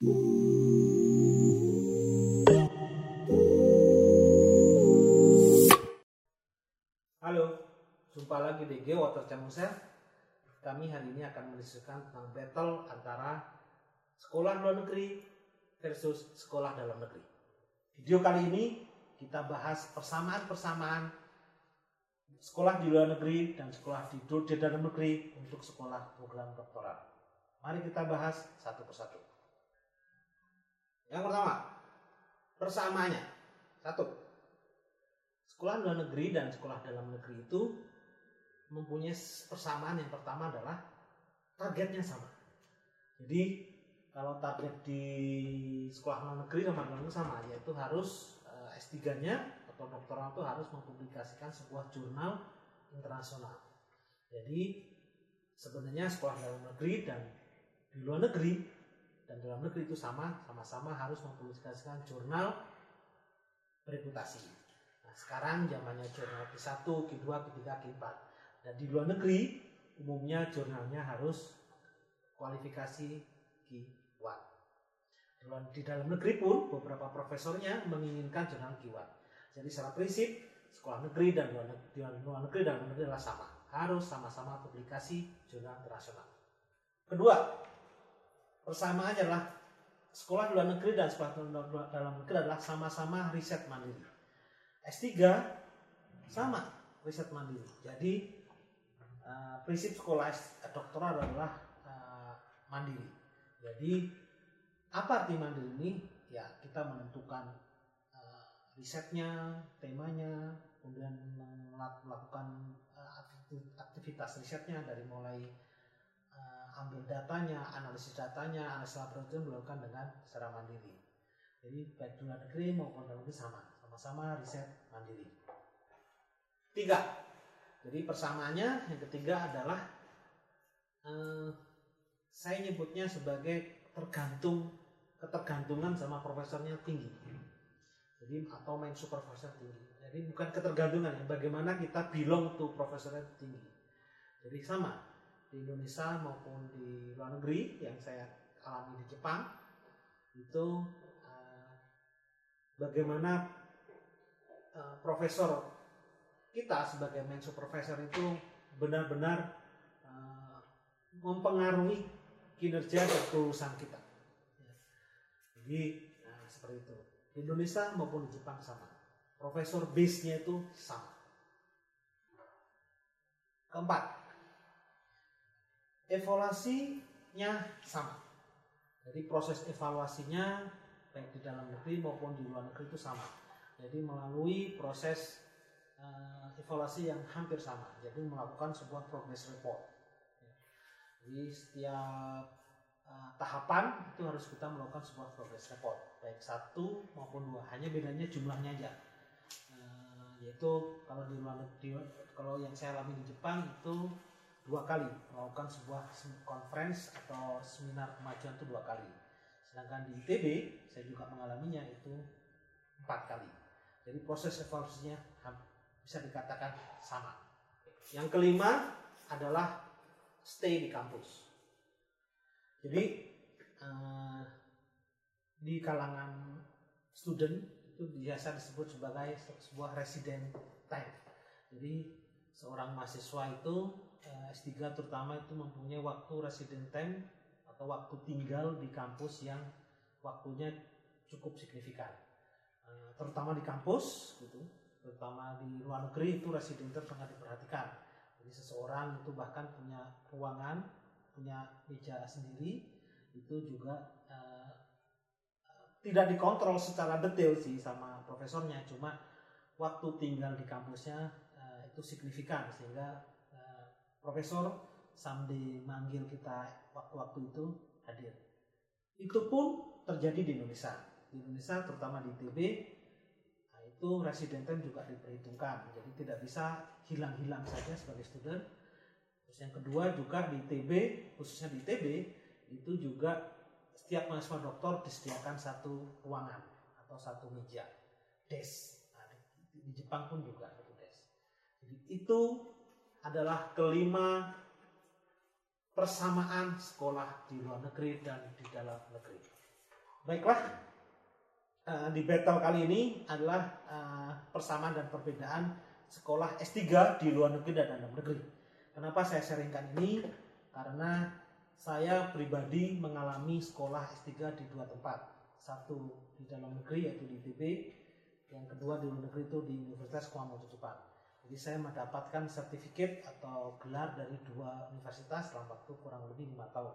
Halo, jumpa lagi di Geo Water Channel Kami hari ini akan mendiskusikan tentang battle antara sekolah luar negeri versus sekolah dalam negeri. Video kali ini kita bahas persamaan-persamaan sekolah di luar negeri dan sekolah di, di dalam negeri untuk sekolah program doktoral. Mari kita bahas satu persatu. Yang pertama, persamaannya. Satu, sekolah luar negeri dan sekolah dalam negeri itu mempunyai persamaan yang pertama adalah targetnya sama. Jadi kalau target di sekolah luar negeri sama dalam negeri sama, yaitu harus eh, S3-nya atau doktoral itu harus mempublikasikan sebuah jurnal internasional. Jadi sebenarnya sekolah dalam negeri dan di luar negeri dan dalam negeri itu sama, sama-sama harus mempublikasikan jurnal reputasi. Nah, sekarang zamannya jurnal Q1, Q2, Q3, Q4. Dan di luar negeri umumnya jurnalnya harus kualifikasi Q1. Di dalam negeri pun beberapa profesornya menginginkan jurnal Q1. Jadi secara prinsip sekolah negeri dan luar negeri, luar negeri luar negeri adalah sama. Harus sama-sama publikasi jurnal internasional. Kedua, persamaannya adalah sekolah luar negeri dan sekolah dalam negeri adalah sama-sama riset mandiri. S3 sama riset mandiri. Jadi uh, prinsip sekolah doktoral adalah uh, mandiri. Jadi apa arti mandiri ini? Ya kita menentukan uh, risetnya, temanya, kemudian melakukan aktivitas risetnya dari mulai ambil datanya, analisis datanya, analisis laboratorium dilakukan dengan secara mandiri. Jadi baik di luar negeri maupun dalam negeri sama, sama-sama riset mandiri. Tiga, jadi persamaannya yang ketiga adalah eh, saya nyebutnya sebagai tergantung ketergantungan sama profesornya tinggi. Jadi atau main supervisor tinggi. Jadi bukan ketergantungan ya, bagaimana kita belong tuh profesornya tinggi. Jadi sama, di Indonesia maupun di luar negeri yang saya alami di Jepang itu uh, bagaimana uh, profesor kita sebagai mensu profesor itu benar-benar uh, mempengaruhi kinerja dan kelulusan kita. Jadi nah, seperti itu. Di Indonesia maupun di Jepang sama. Profesor base-nya itu sama. Keempat, evaluasinya sama. Jadi proses evaluasinya baik di dalam negeri maupun di luar negeri itu sama. Jadi melalui proses uh, evaluasi yang hampir sama. Jadi melakukan sebuah progress report. Jadi setiap uh, tahapan itu harus kita melakukan sebuah progress report, baik satu maupun dua. Hanya bedanya jumlahnya aja. Uh, yaitu kalau di luar negeri, kalau yang saya alami di Jepang itu dua kali melakukan sebuah conference atau seminar kemajuan itu dua kali. Sedangkan di ITB saya juga mengalaminya itu empat kali. Jadi proses evaluasinya bisa dikatakan sama. Yang kelima adalah stay di kampus. Jadi eh, di kalangan student itu biasa disebut sebagai sebuah resident time. Jadi seorang mahasiswa itu S3 terutama itu mempunyai waktu resident time atau waktu tinggal di kampus yang waktunya cukup signifikan. Eh, terutama di kampus gitu, terutama di luar negeri itu resident time sangat diperhatikan. Jadi seseorang itu bahkan punya ruangan, punya meja sendiri, itu juga uh, tidak dikontrol secara detail sih sama profesornya, cuma waktu tinggal di kampusnya uh, itu signifikan sehingga profesor sambil manggil kita waktu-waktu itu hadir. Itu pun terjadi di Indonesia. Di Indonesia terutama di ITB nah itu resident time juga diperhitungkan. Jadi tidak bisa hilang-hilang saja sebagai student. Terus yang kedua juga di ITB, khususnya di ITB itu juga setiap mahasiswa doktor disediakan satu ruangan atau satu meja desk. Nah, di Jepang pun juga satu desk. Jadi itu adalah kelima persamaan sekolah di luar negeri dan di dalam negeri. Baiklah, uh, di battle kali ini adalah uh, persamaan dan perbedaan sekolah S3 di luar negeri dan dalam negeri. Kenapa saya sharingkan ini? Karena saya pribadi mengalami sekolah S3 di dua tempat. Satu di dalam negeri yaitu di ITB, yang kedua di luar negeri itu di Universitas Kuala Jepang. Jadi saya mendapatkan sertifikat atau gelar dari dua universitas dalam waktu kurang lebih lima tahun.